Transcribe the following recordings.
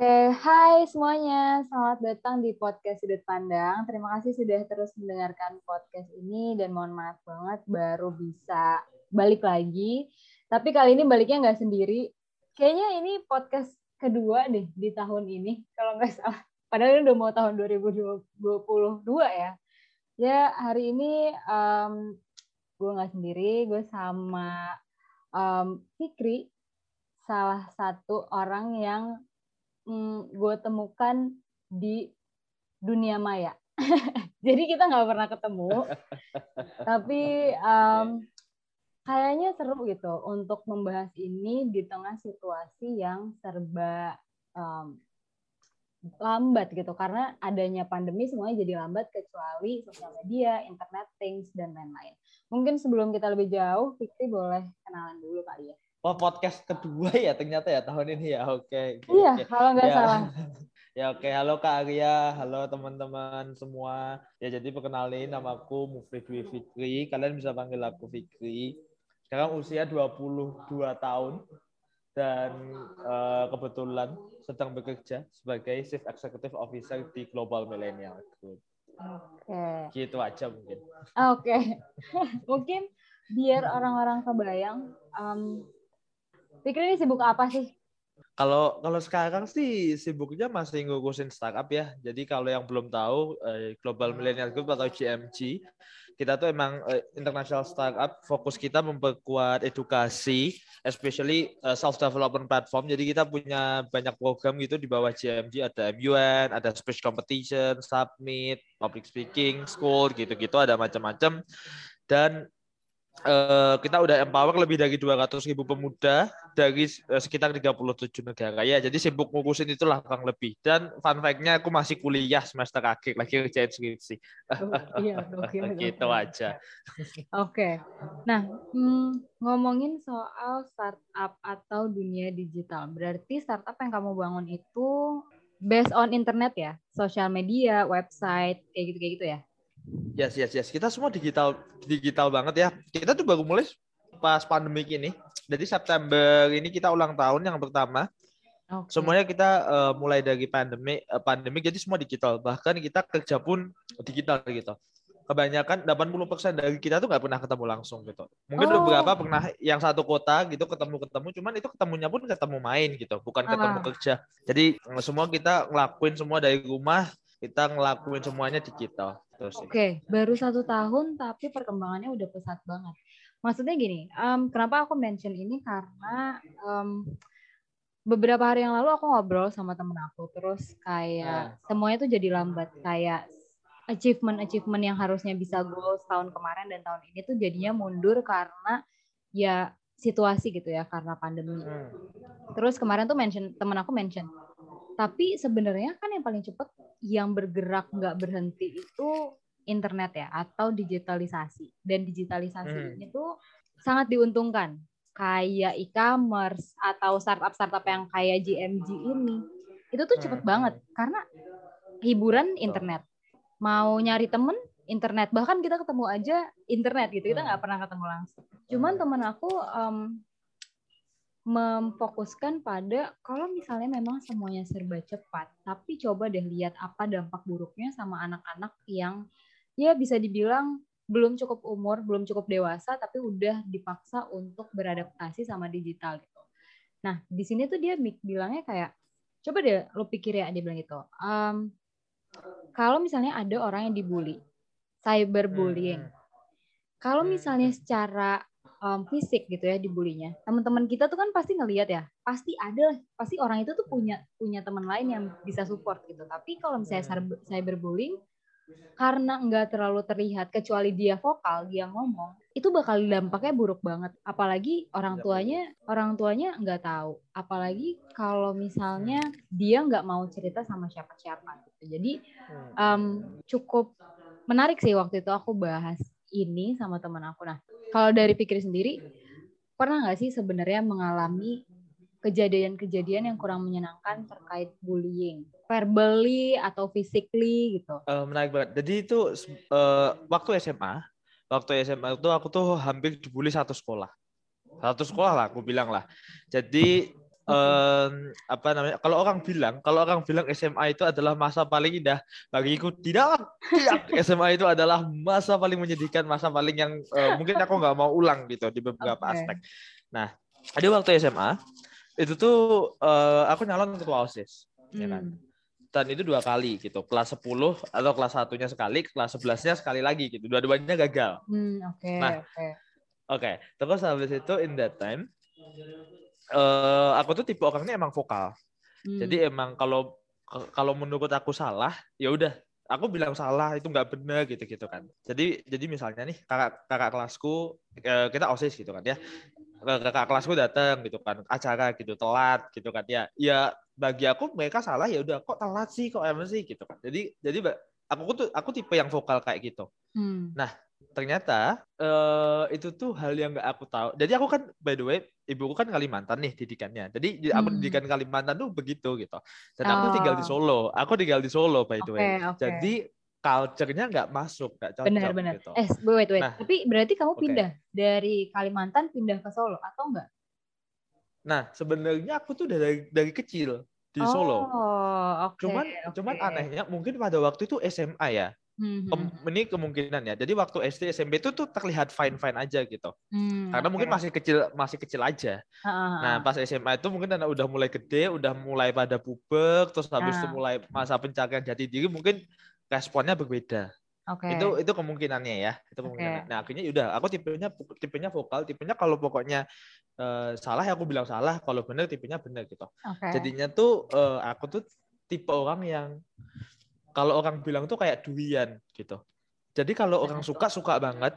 Oke, hai semuanya. Selamat datang di podcast Sudut Pandang. Terima kasih sudah terus mendengarkan podcast ini dan mohon maaf banget baru bisa balik lagi. Tapi kali ini baliknya nggak sendiri. Kayaknya ini podcast kedua deh di tahun ini, kalau nggak salah. Padahal ini udah mau tahun 2022 ya. Ya, hari ini um, gue nggak sendiri, gue sama um, Fikri, salah satu orang yang hmm, gue temukan di dunia maya. Jadi kita nggak pernah ketemu, tapi um, kayaknya seru gitu untuk membahas ini di tengah situasi yang serba um, lambat gitu karena adanya pandemi semuanya jadi lambat kecuali sosial media, internet things dan lain-lain. Mungkin sebelum kita lebih jauh, Fikri boleh kenalan dulu kali ya. Oh podcast kedua ya ternyata ya tahun ini ya oke. Okay, iya okay. kalau nggak ya. salah. ya oke okay. halo Kak Arya, halo teman-teman semua. Ya jadi perkenalin namaku Mufri Dwi Fikri. Kalian bisa panggil aku Fikri. Sekarang usia 22 tahun dan uh, kebetulan sedang bekerja sebagai Chief Executive Officer di Global Millennial Group. Oke. Okay. Gitu aja mungkin. Oke. Okay. mungkin biar orang-orang kebayang um, Fikri ini sibuk apa sih? Kalau kalau sekarang sih sibuknya masih ngurusin startup ya. Jadi kalau yang belum tahu eh, Global Millennial Group atau GMG, kita tuh emang eh, international startup. Fokus kita memperkuat edukasi, especially eh, self development platform. Jadi kita punya banyak program gitu di bawah GMG. Ada MUN, ada speech competition, submit, public speaking, school gitu-gitu ada macam-macam. Dan Uh, kita udah empower lebih dari 200 ribu pemuda dari uh, sekitar 37 negara ya jadi sibuk ngurusin itulah kurang lebih dan fun fact-nya aku masih kuliah semester akhir lagi kerjain skripsi oh, iya, okay, gitu okay. aja oke okay. nah hmm, ngomongin soal startup atau dunia digital berarti startup yang kamu bangun itu based on internet ya sosial media website kayak gitu kayak gitu ya Yes, yes, yes. Kita semua digital digital banget ya. Kita tuh baru mulai pas pandemi ini. Jadi September ini kita ulang tahun yang pertama. Okay. Semuanya kita uh, mulai dari pandemi uh, pandemi jadi semua digital. Bahkan kita kerja pun digital gitu. Kebanyakan 80% dari kita tuh nggak pernah ketemu langsung gitu. Mungkin oh. beberapa pernah yang satu kota gitu ketemu-ketemu cuman itu ketemunya pun ketemu main gitu, bukan ketemu uh. kerja. Jadi semua kita ngelakuin semua dari rumah, kita ngelakuin semuanya digital. Oke, okay. baru satu tahun tapi perkembangannya udah pesat banget. Maksudnya gini, um, kenapa aku mention ini karena um, beberapa hari yang lalu aku ngobrol sama temen aku, terus kayak uh. semuanya tuh jadi lambat, kayak achievement-achievement yang harusnya bisa goal tahun kemarin dan tahun ini tuh jadinya mundur karena ya situasi gitu ya karena pandemi. Hmm. Terus kemarin tuh mention temen aku mention tapi sebenarnya kan yang paling cepat yang bergerak nggak berhenti itu internet ya atau digitalisasi. Dan digitalisasi hmm. ini tuh sangat diuntungkan. Kayak e-commerce atau startup-startup yang kayak GMG ini. Itu tuh cepet hmm. banget karena hiburan internet. Mau nyari temen internet bahkan kita ketemu aja internet gitu kita nggak hmm. pernah ketemu langsung cuman hmm. temen aku um, memfokuskan pada kalau misalnya memang semuanya serba cepat, tapi coba deh lihat apa dampak buruknya sama anak-anak yang ya bisa dibilang belum cukup umur, belum cukup dewasa, tapi udah dipaksa untuk beradaptasi sama digital gitu. Nah, di sini tuh dia bilangnya kayak, coba deh lo pikir ya, dia bilang gitu. Um, kalau misalnya ada orang yang dibully, cyberbullying, hmm. kalau hmm, misalnya hmm. secara um, fisik gitu ya dibulinya. Teman-teman kita tuh kan pasti ngelihat ya, pasti ada, pasti orang itu tuh punya punya teman lain yang bisa support gitu. Tapi kalau misalnya cyberbullying karena nggak terlalu terlihat kecuali dia vokal, dia ngomong, itu bakal dampaknya buruk banget. Apalagi orang iya, tuanya, orang tuanya nggak tahu. Apalagi kalau misalnya dia nggak mau cerita sama siapa-siapa. Gitu. Jadi um, cukup menarik sih waktu itu aku bahas ini sama teman aku. Nah, kalau dari pikir sendiri, pernah nggak sih sebenarnya mengalami kejadian-kejadian yang kurang menyenangkan terkait bullying, verbally atau physically gitu? Uh, menarik banget. Jadi itu uh, waktu SMA, waktu SMA itu aku tuh hampir dibully satu sekolah, satu sekolah lah aku bilang lah. Jadi um, apa namanya? Kalau orang bilang, kalau orang bilang SMA itu adalah masa paling indah, bagiku tidak. Tidak. SMA itu adalah masa paling menyedihkan, masa paling yang uh, mungkin aku nggak mau ulang gitu di beberapa okay. aspek. Nah, ada waktu SMA itu tuh uh, aku nyalon ketua OSIS, hmm. ya kan. Hmm. Dan itu dua kali gitu. Kelas 10 atau kelas satunya sekali, kelas 11-nya sekali lagi gitu. Dua-duanya gagal. Hmm, oke, okay, nah, oke. Okay. Okay. terus habis itu in that time uh, aku tuh tipe orangnya emang vokal. Hmm. Jadi emang kalau kalau menurut aku salah, ya udah aku bilang salah itu nggak benar gitu gitu kan. Jadi jadi misalnya nih kakak kakak kelasku eh, kita osis gitu kan ya. Kakak kelasku datang gitu kan acara gitu telat gitu kan ya. Ya bagi aku mereka salah ya udah kok telat sih kok emang sih gitu kan. Jadi jadi aku tuh aku tipe yang vokal kayak gitu. Hmm. Nah ternyata uh, itu tuh hal yang nggak aku tahu. Jadi aku kan by the way ibuku kan Kalimantan nih didikannya. Jadi aku hmm. didikan Kalimantan tuh begitu gitu. Dan oh. aku tinggal di Solo. Aku tinggal di Solo by the way. Okay. Jadi culture-nya nggak masuk, nggak cocok. Benar, benar. Gitu. Eh, wait, wait. Nah, Tapi berarti kamu okay. pindah dari Kalimantan pindah ke Solo atau enggak? Nah, sebenarnya aku tuh dari dari kecil di Solo. Oh, okay, cuman okay. cuman anehnya mungkin pada waktu itu SMA ya. Mm-hmm. Ini kemungkinan ya. Jadi waktu SD SMP itu tuh terlihat fine fine aja gitu. Mm, Karena okay. mungkin masih kecil masih kecil aja. Uh-huh. Nah pas SMA itu mungkin anak udah mulai gede, udah mulai pada puber, terus habis uh. itu mulai masa pencarian jati diri, mungkin responnya berbeda. Okay. Itu itu kemungkinannya ya. Itu kemungkinan. Okay. Nah akhirnya udah aku tipenya tipenya vokal, tipenya kalau pokoknya uh, salah ya aku bilang salah, kalau benar tipenya benar gitu. Okay. Jadinya tuh uh, aku tuh tipe orang yang kalau orang bilang tuh kayak duian gitu. Jadi kalau orang suka suka banget.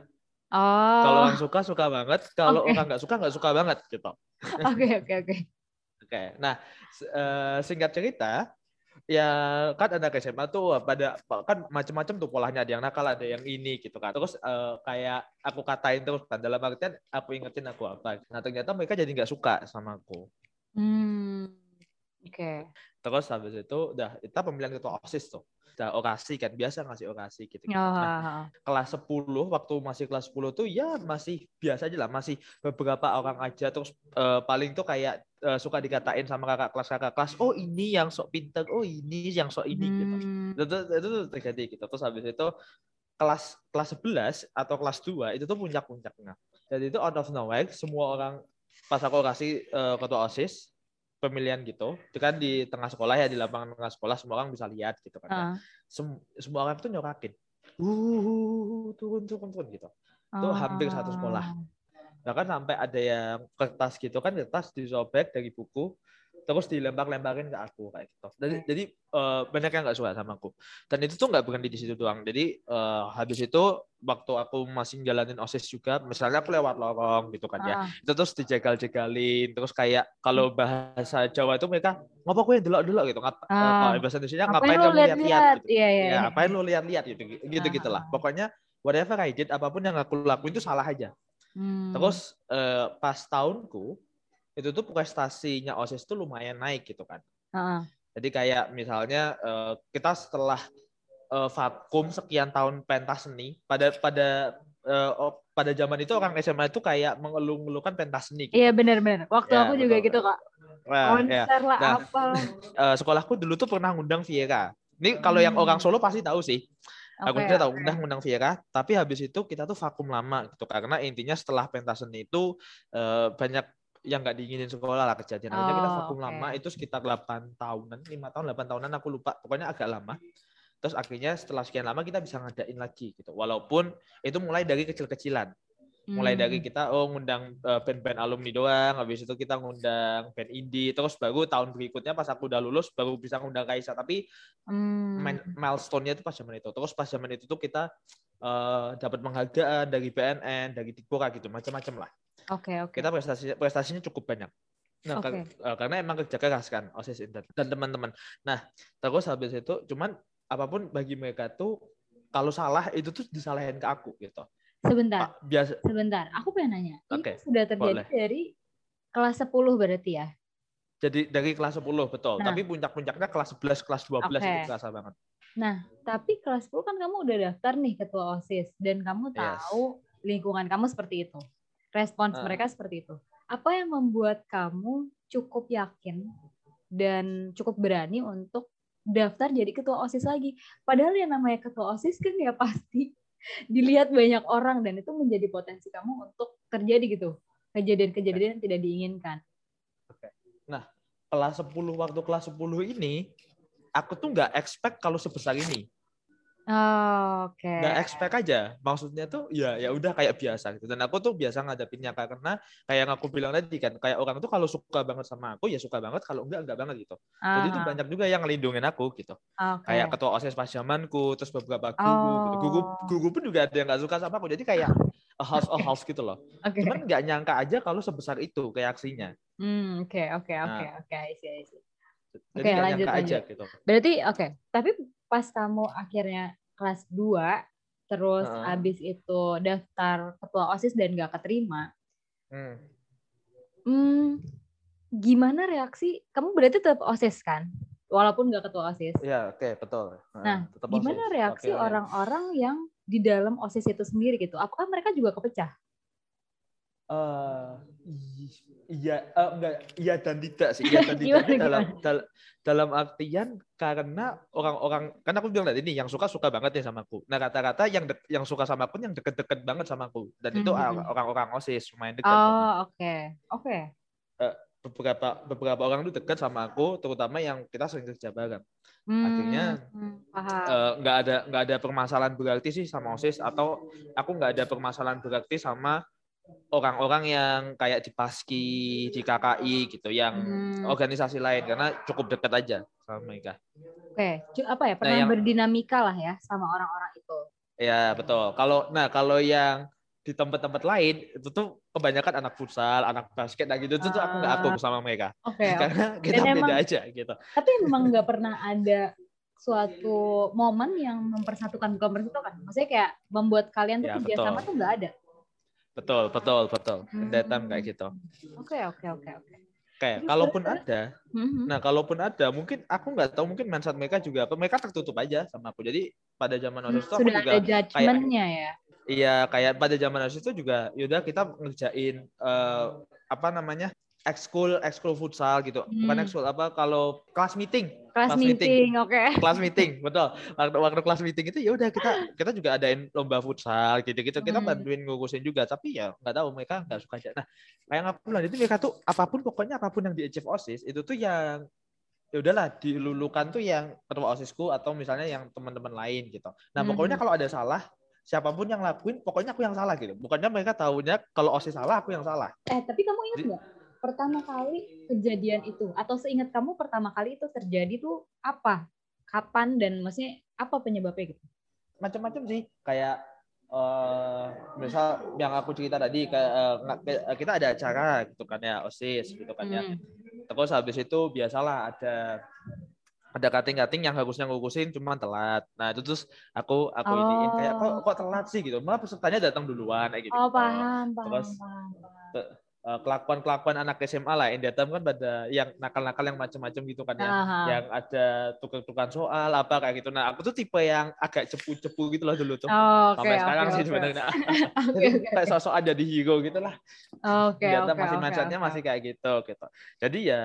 Oh. Kalau orang suka suka banget, kalau okay. orang nggak suka nggak suka banget gitu. Oke oke oke. Oke. Nah, uh, singkat cerita, ya kan ada SMA tuh pada kan macam-macam tuh polanya ada yang nakal ada yang ini gitu kan. Terus uh, kayak aku katain terus kan dalam artian aku ingetin aku apa. Nah ternyata mereka jadi nggak suka sama aku. Hmm oke. Okay. terus habis itu udah kita pemilihan ketua osis tuh. Kita orasi kan biasa ngasih orasi gitu, -gitu. Nah, kelas 10 waktu masih kelas 10 tuh ya masih biasa aja lah masih beberapa orang aja. Terus uh, paling tuh kayak uh, suka dikatain sama kakak kelas kakak kelas oh ini yang sok pinter oh ini yang sok ini gitu. hmm. gitu itu, itu, itu terjadi gitu terus habis itu kelas kelas 11 atau kelas 2 itu tuh puncak-puncaknya jadi itu out of nowhere semua orang pas aku kasih uh, ketua osis pemilihan gitu itu kan di tengah sekolah ya di lapangan tengah sekolah semua orang bisa lihat gitu kan uh. Sem semua orang tuh nyorakin uh turun turun turun gitu uh. itu hampir satu sekolah bahkan sampai ada yang kertas gitu kan kertas disobek dari buku terus dilempar-lemparin ke aku kayak gitu. Jadi, jadi uh, banyak yang nggak suka sama aku. Dan itu tuh nggak berhenti di situ doang. Jadi uh, habis itu waktu aku masih jalanin osis juga, misalnya aku lewat lorong gitu kan ya, ah. itu terus dijegal-jegalin, terus kayak kalau hmm. bahasa Jawa itu mereka ngapa aku yang delok-delok gitu, ngap, ah. kalau bahasa Indonesia ngapain kamu lihat-lihat gitu, iya, iya, ya, ngapain lu lihat-lihat gitu, gitu gitulah. Pokoknya whatever I did, apa pun yang aku lakuin itu salah aja. Hmm. Terus uh, pas tahunku itu tuh prestasinya OSIS tuh lumayan naik gitu kan. Uh-uh. Jadi kayak misalnya uh, kita setelah uh, vakum sekian tahun pentas seni pada pada uh, pada zaman itu orang SMA itu kayak mengeluh-ngeluhkan pentas seni. Gitu. Iya benar-benar. Waktu ya, aku juga betul. gitu kak. Nah, Konser ya. lah nah, apa. Uh, sekolahku dulu tuh pernah ngundang Viera. Ini kalau hmm. yang orang Solo pasti tahu sih. Okay, aku tidak tahu okay. undang undang Viera, tapi habis itu kita tuh vakum lama gitu karena intinya setelah pentas seni itu uh, banyak yang nggak diinginin sekolah lah kejadian. Akhirnya oh, kita vakum okay. lama itu sekitar 8 tahunan, 5 tahun, 8 tahunan aku lupa. Pokoknya agak lama. Terus akhirnya setelah sekian lama kita bisa ngadain lagi gitu. Walaupun itu mulai dari kecil-kecilan. Mulai dari hmm. kita oh ngundang uh, band-band alumni doang, habis itu kita ngundang band indie, terus baru tahun berikutnya pas aku udah lulus baru bisa ngundang Kaisa. Tapi hmm. milestone-nya itu pas zaman itu. Terus pas zaman itu tuh kita uh, dapat penghargaan dari BNN, dari Tikora gitu, macam-macam lah. Oke, okay, oke. Okay. Kita prestasi prestasinya cukup banyak. Nah, okay. Eh, karena emang kerja keras kan OSIS Inter dan teman-teman. Nah, terus habis itu cuman apa pun bagi mereka tuh kalau salah itu tuh disalahin ke aku gitu. Sebentar. biasa. Sebentar. Aku pengen nanya. Okay. Ini sudah terjadi Boleh. dari kelas 10 berarti ya? Jadi dari kelas 10 betul. Nah. Tapi puncak-puncaknya kelas 11, kelas 12 okay. itu kerasa banget. Nah, tapi kelas 10 kan kamu udah daftar nih ketua OSIS dan kamu tahu yes. lingkungan kamu seperti itu respons uh. mereka seperti itu. Apa yang membuat kamu cukup yakin dan cukup berani untuk daftar jadi ketua OSIS lagi. Padahal yang namanya ketua OSIS kan ya pasti dilihat banyak orang dan itu menjadi potensi kamu untuk terjadi gitu. Kejadian-kejadian yang tidak diinginkan. Oke. Nah, kelas 10 waktu kelas 10 ini aku tuh nggak expect kalau sebesar ini. Oh, Oke. Okay. Nggak expect aja. Maksudnya tuh ya ya udah kayak biasa gitu. Dan aku tuh biasa ngadepinnya karena kayak yang aku bilang tadi kan, kayak orang tuh kalau suka banget sama aku ya suka banget, kalau enggak enggak banget gitu. Ah. Jadi itu ah. banyak juga yang ngelindungin aku gitu. Okay. Kayak ketua OSIS pas zamanku, terus beberapa guru oh. gitu. Guru guru pun juga ada yang nggak suka sama aku. Jadi kayak a house a house gitu loh. Okay. Cuman nggak nyangka aja kalau sebesar itu kayak aksinya. Hmm, oke oke oke nah. oke, Oke, okay, lanjut lanjut. Aja, gitu. Berarti oke, okay. tapi pas kamu akhirnya kelas 2 terus uh. abis itu daftar ketua OSIS dan gak keterima. Hmm. hmm. Gimana reaksi? Kamu berarti tetap OSIS kan? Walaupun gak ketua OSIS. Iya, oke, okay, betul. Nah, nah gimana OSIS. reaksi orang-orang okay, yang di dalam OSIS itu sendiri gitu? Apakah mereka juga kepecah? Uh, iya, uh, enggak, iya dan tidak sih. Iya dan tidak gimana, dalam, dal, dalam artian karena orang-orang, karena aku bilang tadi ini yang suka suka banget ya sama aku. Nah kata-kata yang de, yang suka sama aku yang deket-deket banget sama aku. Dan -hmm. itu hmm. orang-orang osis lumayan dekat. Oh oke okay. oke. Okay. Uh, beberapa beberapa orang itu dekat sama aku, terutama yang kita sering kerja bareng. Hmm, Akhirnya nggak uh, ada nggak ada permasalahan berarti sih sama osis atau aku nggak ada permasalahan berarti sama orang-orang yang kayak di Paski, di KKI gitu, yang hmm. organisasi lain karena cukup dekat aja sama mereka. Oke, okay. apa ya? Nah, pernah nah, yang, berdinamika lah ya sama orang-orang itu. Ya betul. Kalau nah kalau yang di tempat-tempat lain itu tuh kebanyakan anak futsal, anak basket, nah gitu itu tuh aku nggak aku ah. sama mereka. Oke. Okay, karena okay. kita Dan beda emang, aja gitu. Tapi memang nggak pernah ada suatu momen yang mempersatukan bukan mempersatukan. Maksudnya kayak membuat kalian tuh ya, kerjasama tuh nggak ada. Betul, betul, betul. Hmm. Datam kayak gitu. Oke, oke, oke, oke. Kayak kalaupun ada, hmm. nah kalaupun ada, mungkin aku nggak tahu mungkin mindset mereka juga apa mereka tertutup aja sama aku. Jadi pada zaman waktu itu aku juga ada judgementnya ya. Iya, kayak pada zaman itu juga, yaudah kita ngerjain uh, apa namanya ekskul ekskul futsal gitu. Hmm. bukan ekskul apa kalau kelas meeting. Kelas, kelas meeting, meeting oke. Okay. kelas meeting betul. Waktu waktu kelas meeting itu ya udah kita kita juga adain lomba futsal gitu gitu kita hmm. bantuin ngurusin juga tapi ya nggak tahu mereka nggak suka aja. Nah kayak aku bilang itu mereka tuh apa pun pokoknya apa pun yang di achieve osis itu tuh yang ya udahlah dilulukan tuh yang ketua osisku atau misalnya yang teman-teman lain gitu. Nah hmm. pokoknya kalau ada salah siapa pun yang lakuin pokoknya aku yang salah gitu. Bukannya mereka tahunya kalau osis salah aku yang salah. Eh tapi kamu ingat nggak pertama kali kejadian itu atau seingat kamu pertama kali itu terjadi tuh apa? Kapan dan maksudnya apa penyebabnya gitu? Macam-macam sih, kayak uh, misal yang aku cerita tadi kayak uh, kita ada acara gitu kan ya OSIS gitu kan ya. Hmm. Terus habis itu biasalah ada ada kating-kating yang harusnya ngurusin cuma telat. Nah, itu terus aku aku oh. iniin kayak kok kok telat sih gitu. Malah pesertanya datang duluan kayak gitu. Oh, paham, paham, terus, paham, paham kelakuan-kelakuan anak SMA lah. Yang datang kan pada yang nakal-nakal yang macam-macam gitu kan ya. Aha. Yang ada tukar-tukar soal apa kayak gitu. Nah, aku tuh tipe yang agak cepu-cepu gitu loh dulu tuh. Oh, okay, Sampai okay, sekarang okay, sih sebenarnya. okay, okay. kayak sosok ada di hero gitu lah. Oke, okay, okay, masih okay, mindsetnya okay. masih kayak gitu gitu. Jadi ya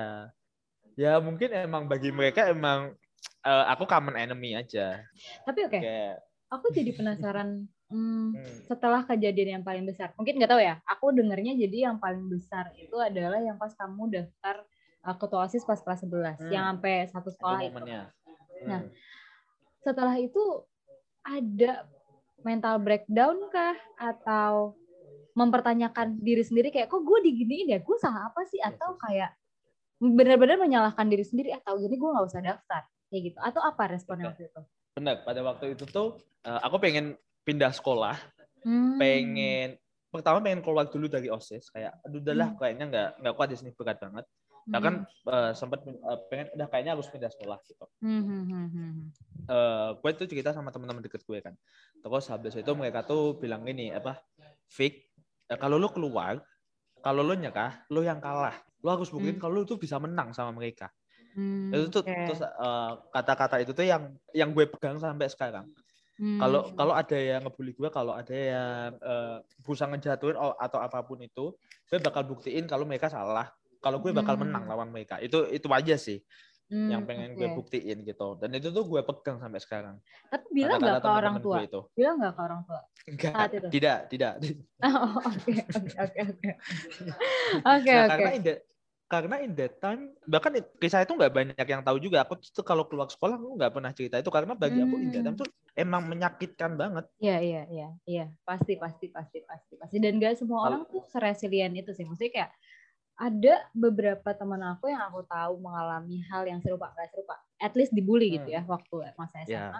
ya mungkin emang bagi mereka emang uh, aku common enemy aja. Tapi oke. Okay. Aku jadi penasaran Hmm, hmm, setelah kejadian yang paling besar, mungkin nggak tahu ya. Aku dengarnya jadi yang paling besar itu adalah yang pas kamu daftar uh, ketua osis pas kelas 11, hmm. yang sampai satu sekolah itu. Nah, hmm. Nah, setelah itu ada mental breakdown kah atau mempertanyakan diri sendiri kayak kok gue diginiin ya, gue salah apa sih? Atau kayak benar-benar menyalahkan diri sendiri atau gini gue nggak usah daftar kayak gitu? Atau apa responnya waktu itu? Benar, pada waktu itu tuh uh, aku pengen pindah sekolah hmm. pengen pertama pengen keluar dulu dari osis kayak aduh udahlah hmm. kayaknya nggak nggak kuat di sini berat banget hmm. nah kan uh, sempat uh, pengen udah kayaknya harus pindah sekolah gitu hmm. uh, gue tuh cerita sama teman-teman deket gue kan terus habis itu mereka tuh bilang ini apa Fik uh, kalau lu keluar kalau lu nyerah lu yang kalah lu harus buktiin hmm. kalau lu tuh bisa menang sama mereka Hmm, itu tuh okay. terus kata-kata uh, itu tuh yang yang gue pegang sampai sekarang. Kalau hmm. kalau ada yang ngebully gue, kalau ada yang uh, berusaha ngejatuhin atau apa pun itu, gue bakal buktiin kalau mereka salah. kalau gue bakal Hmm. menang lawan mereka itu itu aja sih Hmm, yang pengen gue oke. buktiin gitu dan itu tuh gue pegang sampai sekarang Tapi bilang nggak ke orang tua? gue itu Bilang nggak ke orang tua? enggak itu? tidak tidak Oh, oke, oke, oke, oke. Oke, Nah, oke. karena in that, karena in that time bahkan kisah itu nggak banyak yang tahu juga aku tuh kalau keluar sekolah aku nggak pernah cerita itu karena bagi aku in that time Hmm. tuh emang menyakitkan banget Iya, iya, iya, iya. Pasti, pasti, pasti, pasti, pasti. Dan gak semua orang tuh seresilient itu sih. Maksudnya kayak ada beberapa teman aku yang aku tahu mengalami hal yang serupa, gak serupa. At least dibully gitu ya waktu masa SMA. Ya.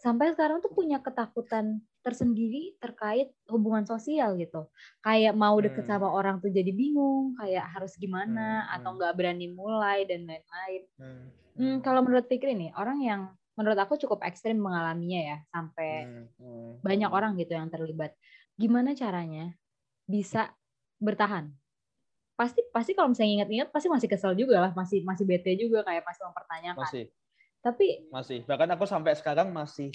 Sampai sekarang tuh punya ketakutan tersendiri terkait hubungan sosial gitu. Kayak mau deket Hmm. sama orang tuh jadi bingung, kayak harus gimana, Hmm, atau hmm. nggak berani mulai dan lain-lain. Hmm, Hmm, kalau menurut Fikri nih, orang yang menurut aku cukup ekstrim mengalaminya ya, sampai hmm, hmm. banyak orang gitu yang terlibat. Gimana caranya bisa bertahan? Pasti pasti kalau misalnya ingat-ingat pasti masih kesel juga lah, masih masih bete juga kayak masih mempertanyakan. masih Tapi masih bahkan aku sampai sekarang masih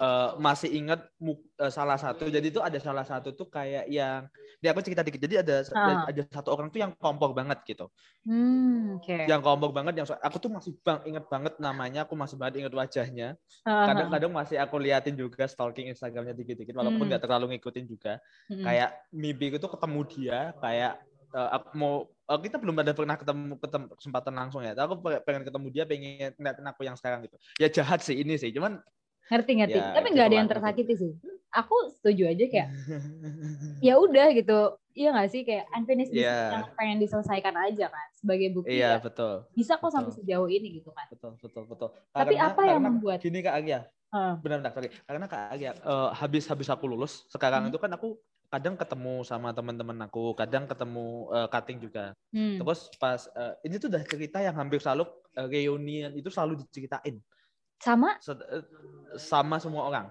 eh, masih ingat eh, salah satu. Jadi itu ada salah satu tuh kayak yang dia aku cerita dikit. Jadi ada Ah. ada satu orang tuh yang kompor banget gitu. Hmm, oke. yang kompor banget yang aku tuh masih bang inget banget namanya. Aku masih banget inget wajahnya. Ah, kadang-kadang masih aku liatin juga stalking Instagramnya dikit-dikit walaupun Hmm. nggak terlalu ngikutin juga. Hmm, kayak mimpi itu ketemu dia kayak eh, aku mau eh, kita belum ada pernah ketemu, ketemu kesempatan langsung ya. Tapi aku pe- pengen ketemu dia pengen ngeliatin aku yang sekarang gitu. Ya jahat sih ini sih cuman ngerti ngerti. Ya, Tapi nggak ada yang tersakiti sih. Aku setuju aja kayak ya udah gitu. Iya nggak sih kayak unfinished business Iya. yang pengen diselesaikan aja kan sebagai bukti iya ya, betul bisa kok sampai betul. sejauh ini gitu kan. betul betul betul Tapi apa yang karena membuat- gini kak Agia Ah, benar-benar sorry karena kak Agia eh, habis habis aku lulus sekarang Hmm. itu kan aku kadang ketemu sama teman-teman aku kadang ketemu eh, cutting juga hmm. terus pas eh, ini tuh udah cerita yang hampir selalu eh, reunian itu selalu diceritain Sama eh, sama semua orang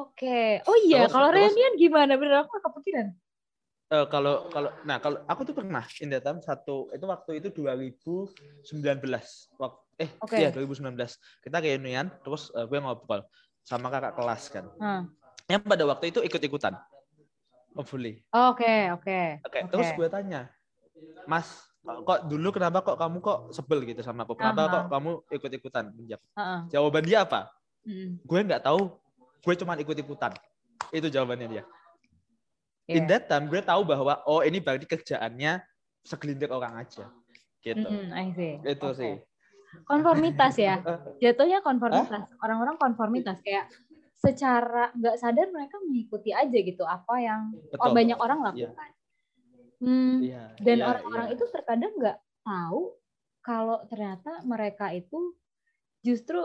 Oke. Oh iya, Terus- kalau terus- reunian gimana? Bener aku nggak kepikiran. Eh, kalau kalau nah kalau aku tuh pernah in time satu itu waktu itu 2019 waktu eh Oke. iya 2019 kita reunian terus eh, gue ngobrol sama kakak kelas kan Hmm. yang pada waktu itu ikut-ikutan hopefully Oke, oke. oke Oke. terus gue tanya mas kok dulu kenapa kok kamu kok sebel gitu sama aku kenapa Aha. kok kamu ikut-ikutan Menjawab. Heeh. jawaban dia apa Mm-mm. gue nggak tahu gue cuma ikut-ikutan itu jawabannya dia in Iya. that time gue tahu bahwa oh ini berarti kerjaannya segelintir orang aja gitu I see. itu Oke. sih Konformitas ya. Jatuhnya konformitas. Orang-orang konformitas kayak secara nggak sadar mereka mengikuti aja gitu apa yang Betul. banyak orang Iya. lakukan. Hmm, iya dan iya, orang-orang iya. itu terkadang nggak tahu kalau ternyata mereka itu justru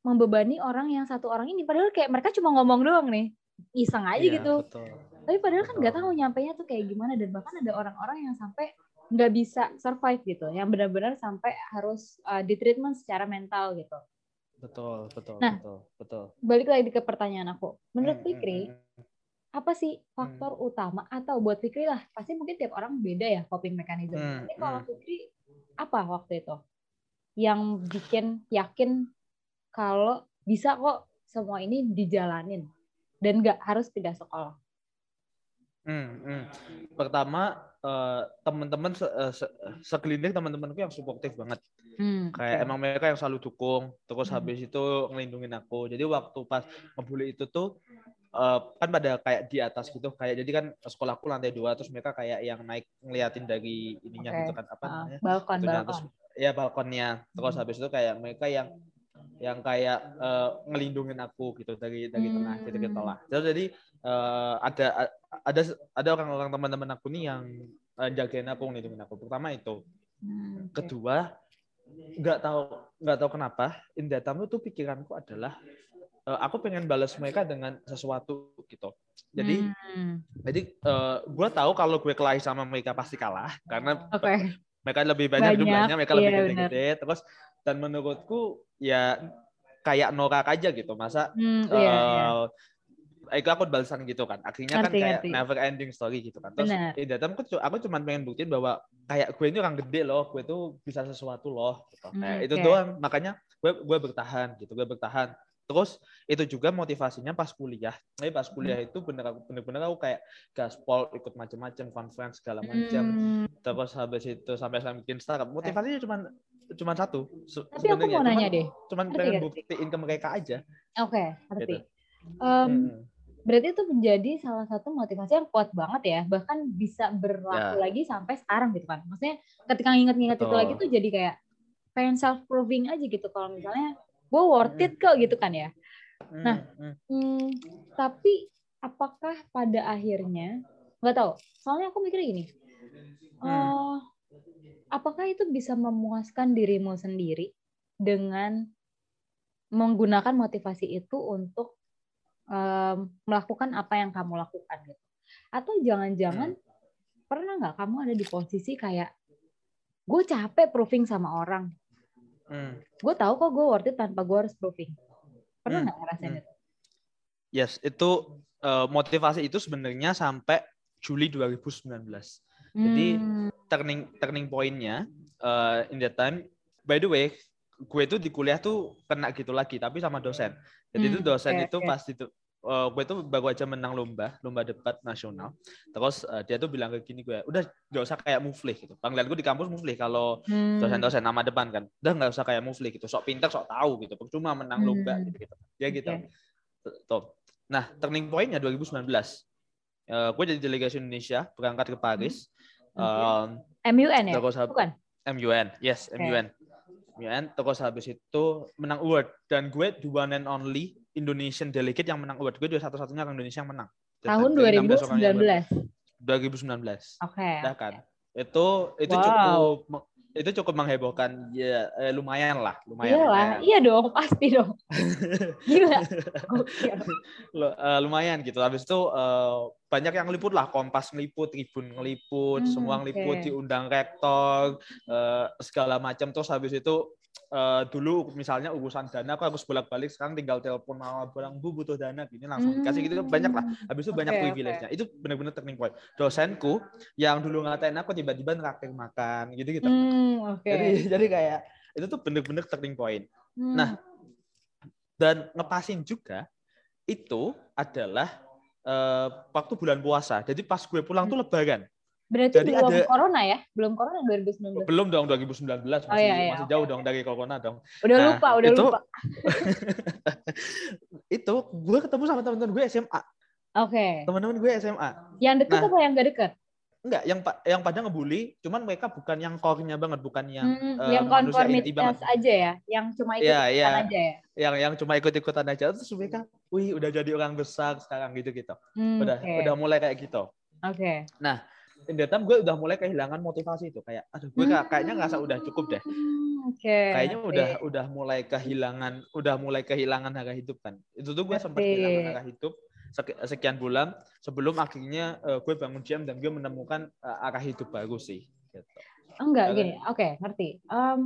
membebani orang yang satu orang ini padahal kayak mereka cuma ngomong doang nih iseng aja Iya, gitu betul. tapi padahal kan nggak tahu nyampainya tuh kayak gimana dan bahkan ada orang-orang yang sampai nggak bisa survive gitu yang benar-benar sampai harus uh, di treatment secara mental gitu betul betul Nah. betul betul balik lagi ke pertanyaan aku menurut Hmm, Fikri hmm, hmm. Apa sih faktor utama atau buat Fikri lah pasti mungkin tiap orang beda ya coping mechanism Hmm, ini kalau hmm. Fikri apa waktu itu yang bikin yakin kalau bisa kok semua ini dijalanin dan nggak harus pindah sekolah Hmm, hmm. Pertama eh, teman-teman se eh, se segelintir teman-temanku yang suportif banget. Hmm, Kayak oke. emang mereka yang selalu dukung. Terus Hmm. habis itu ngelindungin aku. Jadi waktu pas ngebully itu tuh eh, kan pada kayak di atas gitu. Kayak jadi kan sekolahku lantai dua. Terus mereka kayak yang naik ngeliatin dari ininya Oke. gitu kan apa Ah, namanya? balkon Itunya. balkon Terus ya balkonnya. Terus Hmm. habis itu kayak mereka yang yang kayak eh, ngelindungin aku gitu dari dari tengah Hmm. gitu gitu lah. Terus jadi eh, ada ada ada orang-orang teman-teman aku nih yang eh, jagain aku ngelindungin aku. Pertama itu. Hmm, oke. Kedua nggak tahu nggak tahu kenapa in that time tuh pikiranku adalah eh, aku pengen balas mereka dengan sesuatu gitu. Jadi Hmm, jadi eh, gue tahu kalau gue kelahi sama mereka pasti kalah karena oke mereka lebih banyak, Banyak, jumlahnya, mereka iya, lebih gede-gede. Terus dan menurutku ya kayak norak aja gitu. Masa Hmm, iya, iya. eh, itu aku balasan gitu kan. Akhirnya kan Ngerti, kayak ngerti. never ending story gitu kan. Terus that time, aku, aku cuma pengen buktiin bahwa kayak gue ini orang gede loh, gue tuh bisa sesuatu loh. Gitu. Hmm, Kayak itu oke. doang. Makanya gue gue bertahan gitu, gue bertahan. Terus itu juga motivasinya pas kuliah tapi pas kuliah itu bener bener-bener aku kayak gaspol ikut macam-macam conference segala macam Hmm, terus habis itu sampai saya bikin startup motivasinya cuma cuma satu Tapi aku mau nanya Cuman- deh. cuman Ngerti pengen buktiin ke mereka aja Oke, ngerti. Gitu. Em, Mm-mm. berarti itu menjadi salah satu motivasi yang kuat banget ya, bahkan bisa berlaku Ya. lagi sampai sekarang gitu kan. Maksudnya ketika nginget-nginget itu lagi tuh jadi kayak pengen self proving aja gitu kalau misalnya gue worth it kok gitu kan ya. Nah, Mm-mm. Hmm, tapi apakah pada akhirnya nggak tahu? Soalnya aku mikir gini, Hmm. eh, apakah itu bisa memuaskan dirimu sendiri dengan menggunakan motivasi itu untuk em, melakukan apa yang kamu lakukan gitu? Atau jangan-jangan pernah nggak kamu ada di posisi kayak gue capek proving sama orang, Mm. gue tahu kok gue worth it tanpa gue harus proving. Pernah Hmm, nggak ngerasain hmm. itu? Yes, itu eh, motivasi itu sebenarnya sampai Juli 2019. Jadi Hmm. turning turning pointnya eh, in that time. By the way, gue itu di kuliah tuh kena gitu lagi, tapi sama dosen. Jadi itu Hmm, dosen oke, itu oke. pas itu eh, gue itu baru aja menang lomba, lomba debat nasional. Terus eh, dia tuh bilang kayak gini gue, udah gak usah kayak muflih gitu. Panggilan gue di kampus muflih kalau Hmm. dosen-dosen nama depan kan. Udah nggak usah kayak muflih gitu. Sok pinter, sok tahu gitu. Percuma menang lomba Hmm. gitu gitu. Dia gitu. Oke. Tuh. Nah, turning point-nya 2019. Eh, gue jadi delegasi Indonesia berangkat ke Paris. Oke. Um, MUN ya? terus Bukan? MUN, yes, Oke. MUN. MUN terus habis itu menang award dan gue the one and only Indonesian delegate yang menang award. Gue juga satu-satunya orang Indonesia yang menang. Tahun Dari 16 orang yang 2019. 2019. Oke. Udah kan. Itu itu Wow. cukup itu cukup menghebohkan ya eh, lumayan lah, lumayan. Iyalah, lumayan. iya dong, pasti dong. Gila. Eh, lumayan gitu. Habis itu eh, banyak yang ngeliput lah, Kompas ngeliput, Tribun ngeliput, Hmm, semua ngeliput, oke. diundang rektor, eh, segala macam. Terus habis itu eh, dulu misalnya urusan dana aku harus bolak-balik sekarang tinggal telepon mama bilang bu butuh dana gini langsung dikasih gitu banyak lah. Habis itu banyak Hmm. Oke, privilege-nya. Itu benar-benar turning point. Dosenku yang dulu ngatain aku tiba-tiba nraktir makan gitu-gitu. Hmm, oke. Jadi jadi kayak itu tuh benar-benar turning point Hmm, nah, dan ngepasin juga itu adalah eh, waktu bulan puasa. Jadi pas gue pulang tuh lebaran. Berarti jadi belum ada- corona ya? Belum corona 2019. Belum dong 2019 masih Oh, iya, iya, masih jauh dong dari corona dong. Udah Nah, lupa, udah itu- lupa. itu gue ketemu sama teman-teman gue SMA. Oke. Teman-teman gue SMA. Yang deket Nah. apa yang gak deket? Enggak, yang yang pada ngebully, cuman mereka bukan yang core-nya banget, bukan yang Hmm, eh, yang konformitas aja ya, yang cuma Iya, iya. aja ya. Yang yang cuma ikut-ikutan aja terus mereka, wih udah jadi orang besar sekarang gitu-gitu. Hmm, Udah Oke. udah mulai kayak gitu. Oke. In that time gue udah mulai kehilangan motivasi itu kayak aduh gue kayak- kayaknya ngerasa udah cukup deh Hmm, Oke. kayaknya udah udah mulai kehilangan udah mulai kehilangan arah hidup kan itu tuh gue sempat kehilangan arah hidup sek- sekian bulan sebelum akhirnya eh, gue bangun jam dan gue menemukan eh, arah hidup baru sih gitu. Enggak Karena- gini, oke ngerti. Em,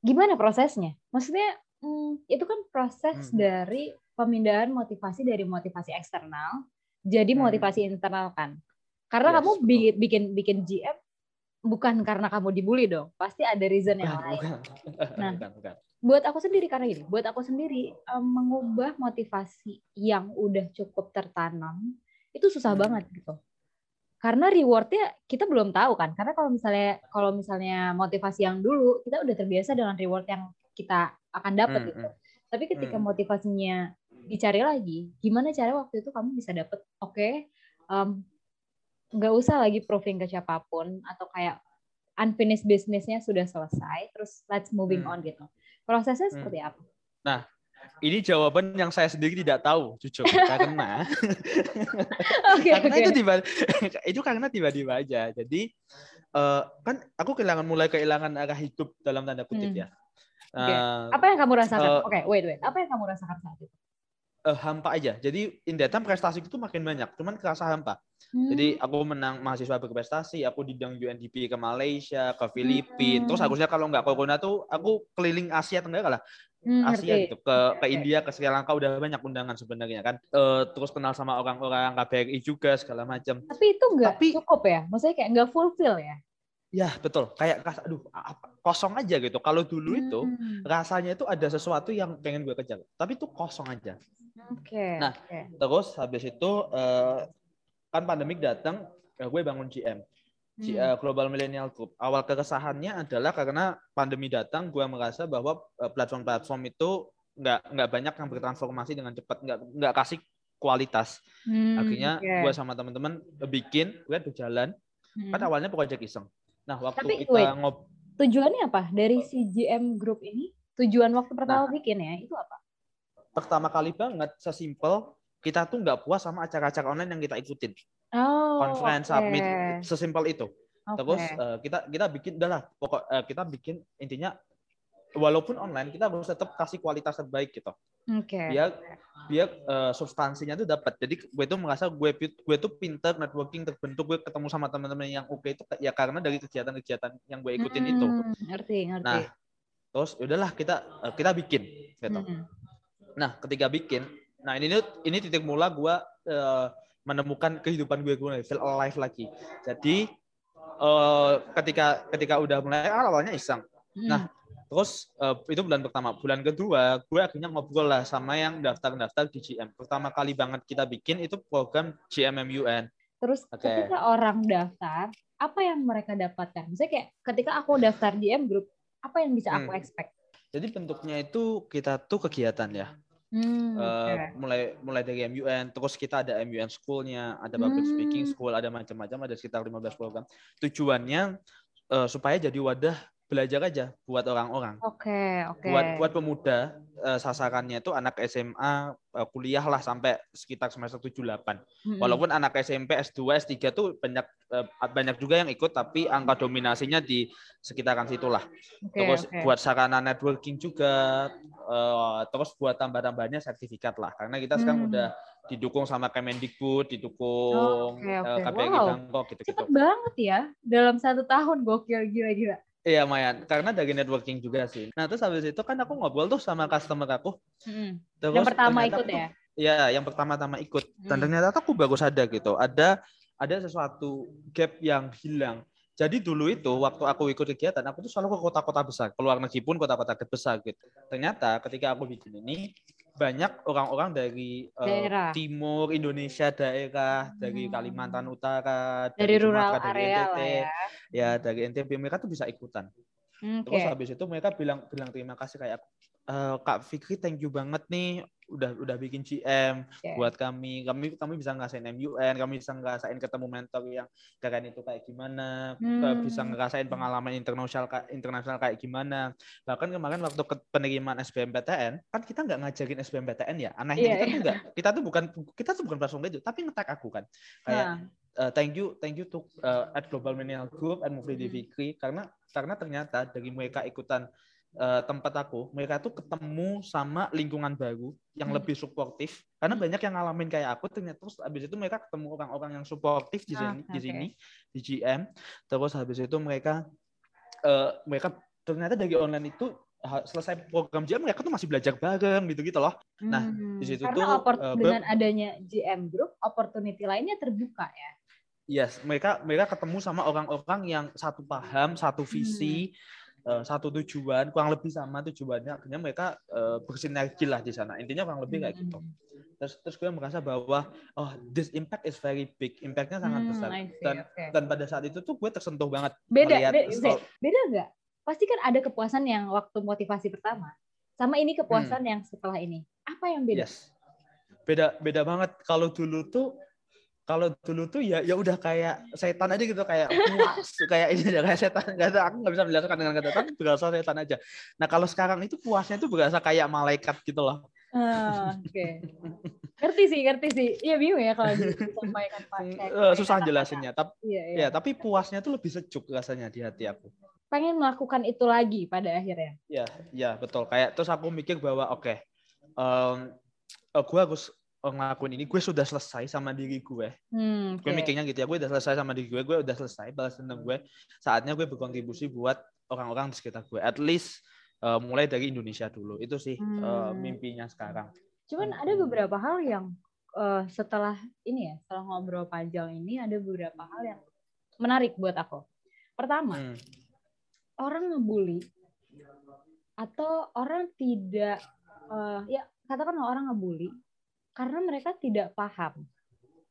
gimana prosesnya? Maksudnya hmm, itu kan proses Hmm. dari pemindahan motivasi dari motivasi eksternal jadi Hmm. motivasi internal kan? Karena Yes, kamu bikin bikin bikin GM bukan karena kamu dibully dong, pasti ada reason yang lain. bukan. Nah. bukan, bukan. Buat aku sendiri karena gini, buat aku sendiri em, mengubah motivasi yang udah cukup tertanam itu susah Hmm. banget gitu. Karena rewardnya kita belum tahu kan. Karena kalau misalnya kalau misalnya motivasi yang dulu kita udah terbiasa dengan reward yang kita akan dapat Hmm, gitu. hmm. Tapi ketika Hmm. motivasinya dicari lagi, gimana cara waktu itu kamu bisa dapet oke em, nggak usah lagi proving ke siapa pun atau kayak unfinished business-nya sudah selesai, terus let's moving Hmm. on gitu. Prosesnya Hmm. seperti apa? ini jawaban yang saya sendiri tidak tahu jujur karena Oke karena oke. itu tiba itu karena tiba-tiba aja jadi eh, kan aku kehilangan mulai kehilangan arah hidup dalam tanda kutip Hmm. ya Oke. Eh, Apa yang kamu rasakan? Eh, Oke, wait wait. Apa yang kamu rasakan saat itu? Eh, hampa aja jadi in that time prestasi itu makin banyak cuman kerasa hampa Hmm. jadi aku menang mahasiswa berprestasi aku didang UNDP ke Malaysia ke Filipina terus Hmm. harusnya kalau nggak corona tuh aku keliling Asia Tenggara lah Hmm, Asia ngerti. gitu ke ke. India ke Sri Lanka udah banyak undangan sebenarnya kan Eh, terus kenal sama orang-orang KBRI juga segala macam Tapi itu nggak Tapi- cukup ya? Maksudnya kayak nggak fulfill ya? Ya betul, kayak aduh apa, kosong aja gitu. Kalau dulu itu Hmm, rasanya itu ada sesuatu yang pengen gue kejar, tapi itu kosong aja. Oke. Nah, oke. Terus habis itu eh, kan pandemik datang, eh, gue bangun GM, G- Hmm. eh, Global Millennial Group. Awal keresahannya adalah karena pandemi datang, gue merasa bahwa platform-platform itu nggak nggak banyak yang bertransformasi dengan cepat, nggak nggak kasih kualitas. Hmm, Akhirnya oke. gue sama teman-teman bikin, gue berjalan. Hmm. Kan awalnya project iseng. Nah waktu Tapi, kita wait. ngob Tujuannya apa dari si GM Group ini? Tujuan waktu pertama Nah. bikin ya itu apa? Pertama kali banget sesimpel kita tuh nggak puas sama acara-acara online yang kita ikutin, Oh, conference, oke. submit, sesimpel itu. Oke. Terus eh, kita kita bikin udahlah pokok eh, kita bikin intinya walaupun online kita harus tetap kasih kualitas terbaik gitu. Oke. Biar biar eh, substansinya tuh dapat. Jadi gue tuh merasa gue gue tuh pinter networking terbentuk gue ketemu sama teman-teman yang oke itu ya karena dari kegiatan-kegiatan yang gue ikutin itu. Hmm, Ngerti, ngerti. Nah, terus ya udahlah kita kita bikin gitu. Hmm. Nah, ketika bikin, nah ini ini titik mula gue eh, menemukan kehidupan gue gue feel alive lagi. Jadi eh, ketika ketika udah mulai ah, awalnya iseng. Hmm. Nah, terus eh, itu bulan pertama. Bulan kedua, gue akhirnya ngobrol lah sama yang daftar-daftar di GM. Pertama kali banget kita bikin itu program GMMUN. Terus Oke. ketika orang daftar, apa yang mereka dapatkan? Misalnya kayak ketika aku daftar GM Group, apa yang bisa aku Hmm. expect? Jadi bentuknya itu kita tuh kegiatan ya. Hmm, Eh, oke. mulai mulai dari MUN, terus kita ada MUN schoolnya, ada public Hmm. speaking school, ada macam-macam, ada sekitar 15 program. Tujuannya eh, supaya jadi wadah belajar aja buat orang-orang. Oke, oke. Buat buat pemuda eh, sasarannya itu anak SMA, eh, kuliah lah sampai sekitar semester 7 8. Mm-mm. Walaupun anak SMP, S2, S3 tuh banyak eh, banyak juga yang ikut tapi angka dominasinya di sekitaran situlah. Oke, Terus oke. buat sarana networking juga, eh, terus buat tambah-tambahnya sertifikat lah. Karena kita sekarang Hmm. udah didukung sama Kemendikbud, didukung Oke, eh, oke. KPI Wow. Bangkok gitu-gitu. Cepet banget ya, dalam satu tahun gokil gila-gila. Iya, Mayan. Karena dari networking juga sih. Nah, terus habis itu kan aku ngobrol tuh sama customer aku. Mm-mm. Terus Yang pertama ternyata ikut aku- ya? Iya, yang pertama-tama ikut. Dan Hmm. ternyata tuh aku baru sadar gitu. Ada ada sesuatu gap yang hilang. Jadi dulu itu waktu aku ikut kegiatan, aku tuh selalu ke kota-kota besar, keluar negeri pun kota-kota besar gitu. Ternyata ketika aku bikin ini banyak orang-orang dari Daerah. timur Indonesia daerah, dari Hmm. Kalimantan Utara, Dari rural Sumatera, dari area NTT, ya. ya dari NTB mereka tuh bisa ikutan. Oke. Terus habis itu mereka bilang bilang terima kasih kayak "Eh, Kak Fikri thank you banget nih udah udah bikin GM Oke. buat kami. Kami kami bisa ngerasain MUN, kami bisa ngerasain ketemu mentor yang keren itu kayak gimana, Hmm. bisa ngerasain pengalaman internasional internasional kayak gimana. Bahkan kemarin waktu ke penerimaan SBMPTN, kan kita nggak ngajarin SBMPTN ya. Anehnya Iya, kita tuh iya. nggak, kita tuh bukan kita tuh bukan platform itu, tapi ngetek aku kan. Kayak Nah, uh, thank you thank you to uh, at Global Millennial Group and Hmm. Fikri karena karena ternyata dari mereka ikutan uh, tempat aku mereka tuh ketemu sama lingkungan baru yang Hmm. lebih suportif karena Hmm. banyak yang ngalamin kayak aku ternyata terus habis itu mereka ketemu orang-orang yang suportif di Ah, sini di oke. sini di GM terus habis itu mereka uh, mereka ternyata dari online itu selesai program GM mereka tuh masih belajar bareng gitu-gitu loh Nah, hmm, di situ karena tuh, eh, dengan adanya GM Group, opportunity lainnya terbuka ya. Yes, mereka mereka ketemu sama orang-orang yang satu paham, satu visi, eh, satu tujuan, kurang lebih sama tujuannya. Akhirnya mereka eh, bersinergi lah di sana. Intinya kurang lebih kayak gitu. Hmm. Terus terus gue merasa bahwa oh this impact is very big, impactnya sangat Hmm, besar. See, Dan oke. dan pada saat itu tuh gue tersentuh banget. beda melihat be- be- beda nggak pasti kan ada kepuasan yang waktu motivasi pertama sama ini kepuasan yang setelah ini apa yang beda Hmm. Yes. Beda beda banget. Kalau dulu tuh kalau dulu tuh ya ya udah kayak setan aja gitu kayak puas kayak ini aja kayak setan. Nggak tahu aku nggak bisa menjelaskan dengan kata tapi berasa setan aja. Nah kalau sekarang itu puasnya tuh berasa kayak malaikat gitu loh. Ah, oke. Ngerti sih ngerti sih. Iya bingung ya kalau disampaikan pakai Eh, pakai susah jelasinnya tapi iya, iya. ya tapi puasnya tuh lebih sejuk rasanya di hati aku. Pengen melakukan itu lagi pada akhirnya. Ya ya betul. Kayak terus aku mikir bahwa oke em, eh, gue harus ngelakuin ini gue sudah selesai sama diri gue hmm, gue oke. mikirnya gitu ya gue udah selesai sama diri gue gue udah selesai balas dendam gue saatnya gue berkontribusi buat orang-orang di sekitar gue at least eh, mulai dari Indonesia dulu itu sih eh, Hmm. mimpinya sekarang cuman ada beberapa hal yang eh, setelah ini ya setelah ngobrol panjang ini ada beberapa hal yang menarik buat aku Pertama, Hmm. orang ngebully atau orang tidak eh, ya katakan orang ngebully karena mereka tidak paham.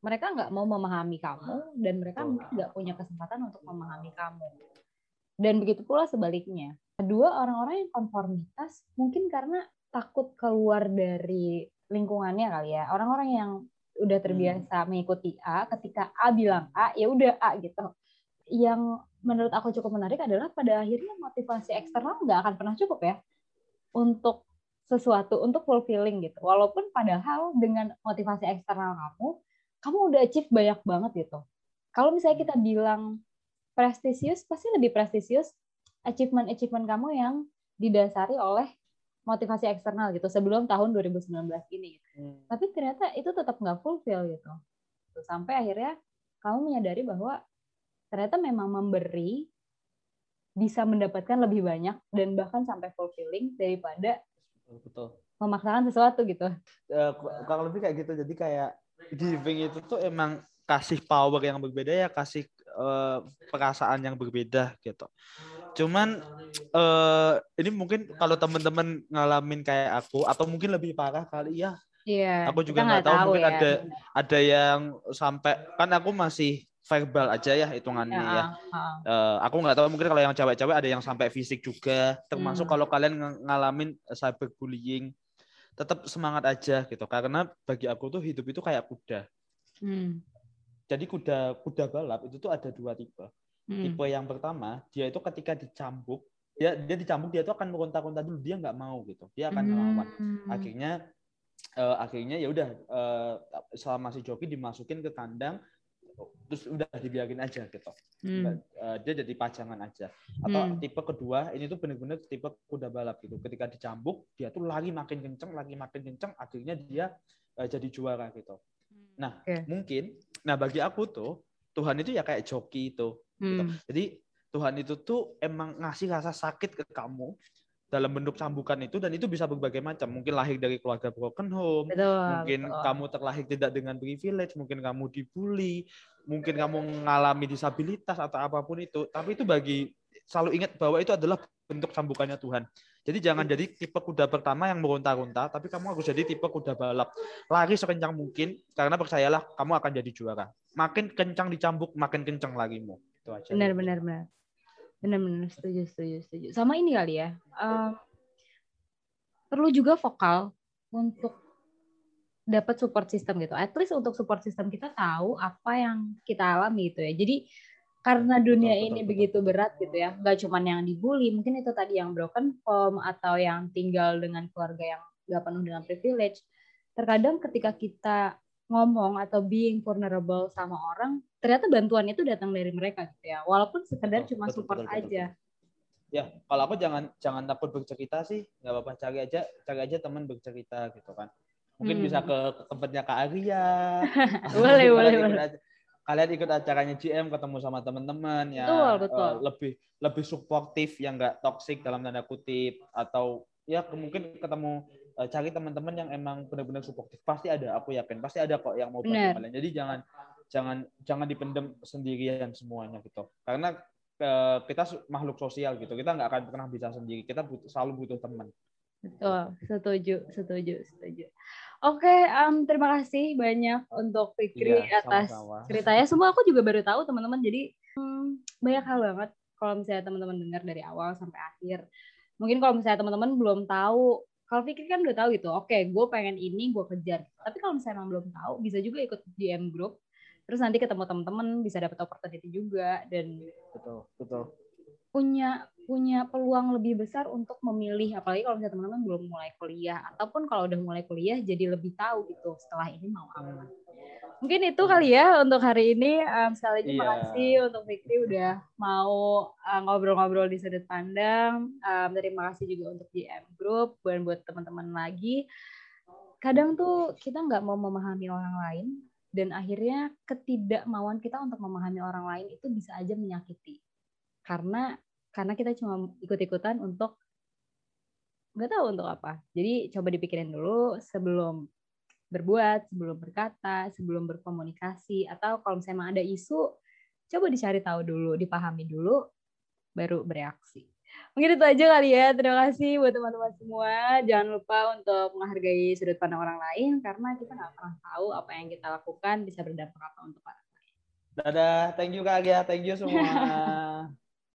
Mereka nggak mau memahami kamu dan mereka mungkin nggak punya kesempatan untuk memahami kamu. Dan begitu pula sebaliknya. Kedua, orang-orang yang konformitas mungkin karena takut keluar dari lingkungannya kali ya. Orang-orang yang udah terbiasa mengikuti A, ketika A bilang A, ya udah A gitu. Yang menurut aku cukup menarik adalah pada akhirnya motivasi eksternal nggak akan pernah cukup ya untuk sesuatu, untuk fulfilling gitu. Walaupun padahal dengan motivasi eksternal kamu, kamu udah achieve banyak banget gitu. Kalau misalnya kita bilang prestisius, pasti lebih prestisius achievement-achievement kamu yang didasari oleh motivasi eksternal gitu sebelum tahun 2019 ini. gitu. Hmm. Tapi ternyata itu tetap nggak fulfill gitu. Sampai akhirnya kamu menyadari bahwa ternyata memang memberi bisa mendapatkan lebih banyak dan bahkan sampai fulfilling daripada Betul, memaksakan sesuatu gitu. Ku- kurang lebih kayak gitu jadi kayak giving itu tuh emang kasih power yang berbeda ya kasih eh, perasaan yang berbeda gitu cuman eh ini mungkin kalau teman-teman ngalamin kayak aku atau mungkin lebih parah kali ya Iya. Aku juga nggak tahu, mungkin ya. ada- ada yang sampai kan aku masih verbal aja ya hitungannya ya, ah. Eh, aku nggak tahu mungkin kalau yang cewek-cewek ada yang sampai fisik juga termasuk Hmm. kalau kalian ng- ngalamin cyberbullying tetap semangat aja gitu karena bagi aku tuh hidup itu kayak kuda Hmm, jadi kuda kuda balap itu tuh ada dua tipe hmm. tipe yang pertama dia itu ketika dicambuk dia dia dicambuk dia tuh akan meronta-ronta dulu dia nggak mau gitu dia akan melawan Hmm. akhirnya eh, akhirnya ya udah eh, selama si joki dimasukin ke kandang terus udah dibiarin aja gitu Hmm. Eh, dia jadi pajangan aja atau Hmm. tipe kedua ini tuh bener-bener tipe kuda balap gitu ketika dicambuk dia tuh lari makin kenceng lagi makin kenceng akhirnya dia eh, jadi juara gitu nah Oke. mungkin nah bagi aku tuh Tuhan itu ya kayak joki itu gitu. Hmm. Jadi Tuhan itu tuh emang ngasih rasa sakit ke kamu dalam bentuk cambukan itu dan itu bisa berbagai macam. Mungkin lahir dari keluarga broken home, Betul. mungkin betul. kamu terlahir tidak dengan privilege, mungkin kamu dibully, mungkin kamu mengalami disabilitas atau apa pun itu. Tapi itu bagi selalu ingat bahwa itu adalah bentuk cambukannya Tuhan. Jadi jangan jadi tipe kuda pertama yang meronta-ronta, tapi kamu harus jadi tipe kuda balap. Lari sekencang mungkin, karena percayalah kamu akan jadi juara. Makin kencang dicambuk, makin kencang lagimu. Itu aja. benar benar benar benar benar setuju setuju setuju. Sama ini kali ya. Eh, perlu juga vokal untuk dapat support system gitu. At least untuk support system kita tahu apa yang kita alami gitu ya. Jadi karena dunia betul, ini betul. begitu berat gitu ya nggak cuman yang dibully mungkin itu tadi yang broken home atau yang tinggal dengan keluarga yang nggak penuh dengan privilege. Terkadang ketika kita ngomong atau being vulnerable sama orang ternyata bantuan itu datang dari mereka gitu ya walaupun sekedar Betul, cuma betul, support betul, betul, aja Ya, kalau aku jangan jangan takut bercerita sih, nggak apa-apa cari aja cari aja teman bercerita gitu kan. Mungkin Hmm. bisa ke, tempatnya Kak Arya. Boleh, boleh, kalian ikut boleh. aja- Kalian ikut acaranya GM ketemu sama teman-teman ya Betul, betul. eh, lebih lebih suportif yang nggak toksik dalam tanda kutip atau ya mungkin ketemu eh, cari teman-teman yang emang benar-benar suportif. Pasti ada aku yakin. Pasti ada kok yang mau bantu kalian jadi jangan jangan jangan dipendem sendirian semuanya gitu. Karena eh, kita makhluk sosial gitu. Kita nggak akan pernah bisa sendiri. Kita butuh, selalu butuh teman. Betul. Setuju setuju setuju. Oke em, terima kasih banyak untuk Fikri Iya, atas ceritanya. Semua aku juga baru tahu teman-teman. Jadi hmm, banyak hal banget kalau misalnya teman-teman dengar dari awal sampai akhir. Mungkin kalau misalnya teman-teman belum tahu kalau Fikri kan udah tahu gitu oke gue pengen ini gue kejar. Tapi kalau misalnya emang belum tahu bisa juga ikut DM group. Terus nanti ketemu teman-teman bisa dapat opportunity juga. Dan betul betul. punya punya peluang lebih besar untuk memilih apalagi kalau misalnya teman-teman belum mulai kuliah. Ataupun kalau udah mulai kuliah jadi lebih tahu gitu setelah ini mau apa mungkin itu kali ya untuk hari ini. Em, sekali lagi Iya. makasih untuk Fikri udah mau uh, ngobrol-ngobrol di sudut pandang. Em, terima kasih juga untuk GM Group dan buat teman-teman lagi. Kadang tuh kita nggak mau memahami orang lain dan akhirnya ketidakmauan kita untuk memahami orang lain itu bisa aja menyakiti. Karena karena kita cuma ikut-ikutan untuk nggak tahu untuk apa. Jadi coba dipikirin dulu sebelum berbuat sebelum berkata sebelum berkomunikasi atau kalau misalnya ada isu coba dicari tahu dulu dipahami dulu baru bereaksi. Mungkin itu aja kali ya. Terima kasih buat teman-teman semua. Jangan lupa untuk menghargai sudut pandang orang lain karena kita nggak pernah tahu apa yang kita lakukan bisa berdampak apa untuk orang lain. Dadah, thank you Kak Agia, thank you semua.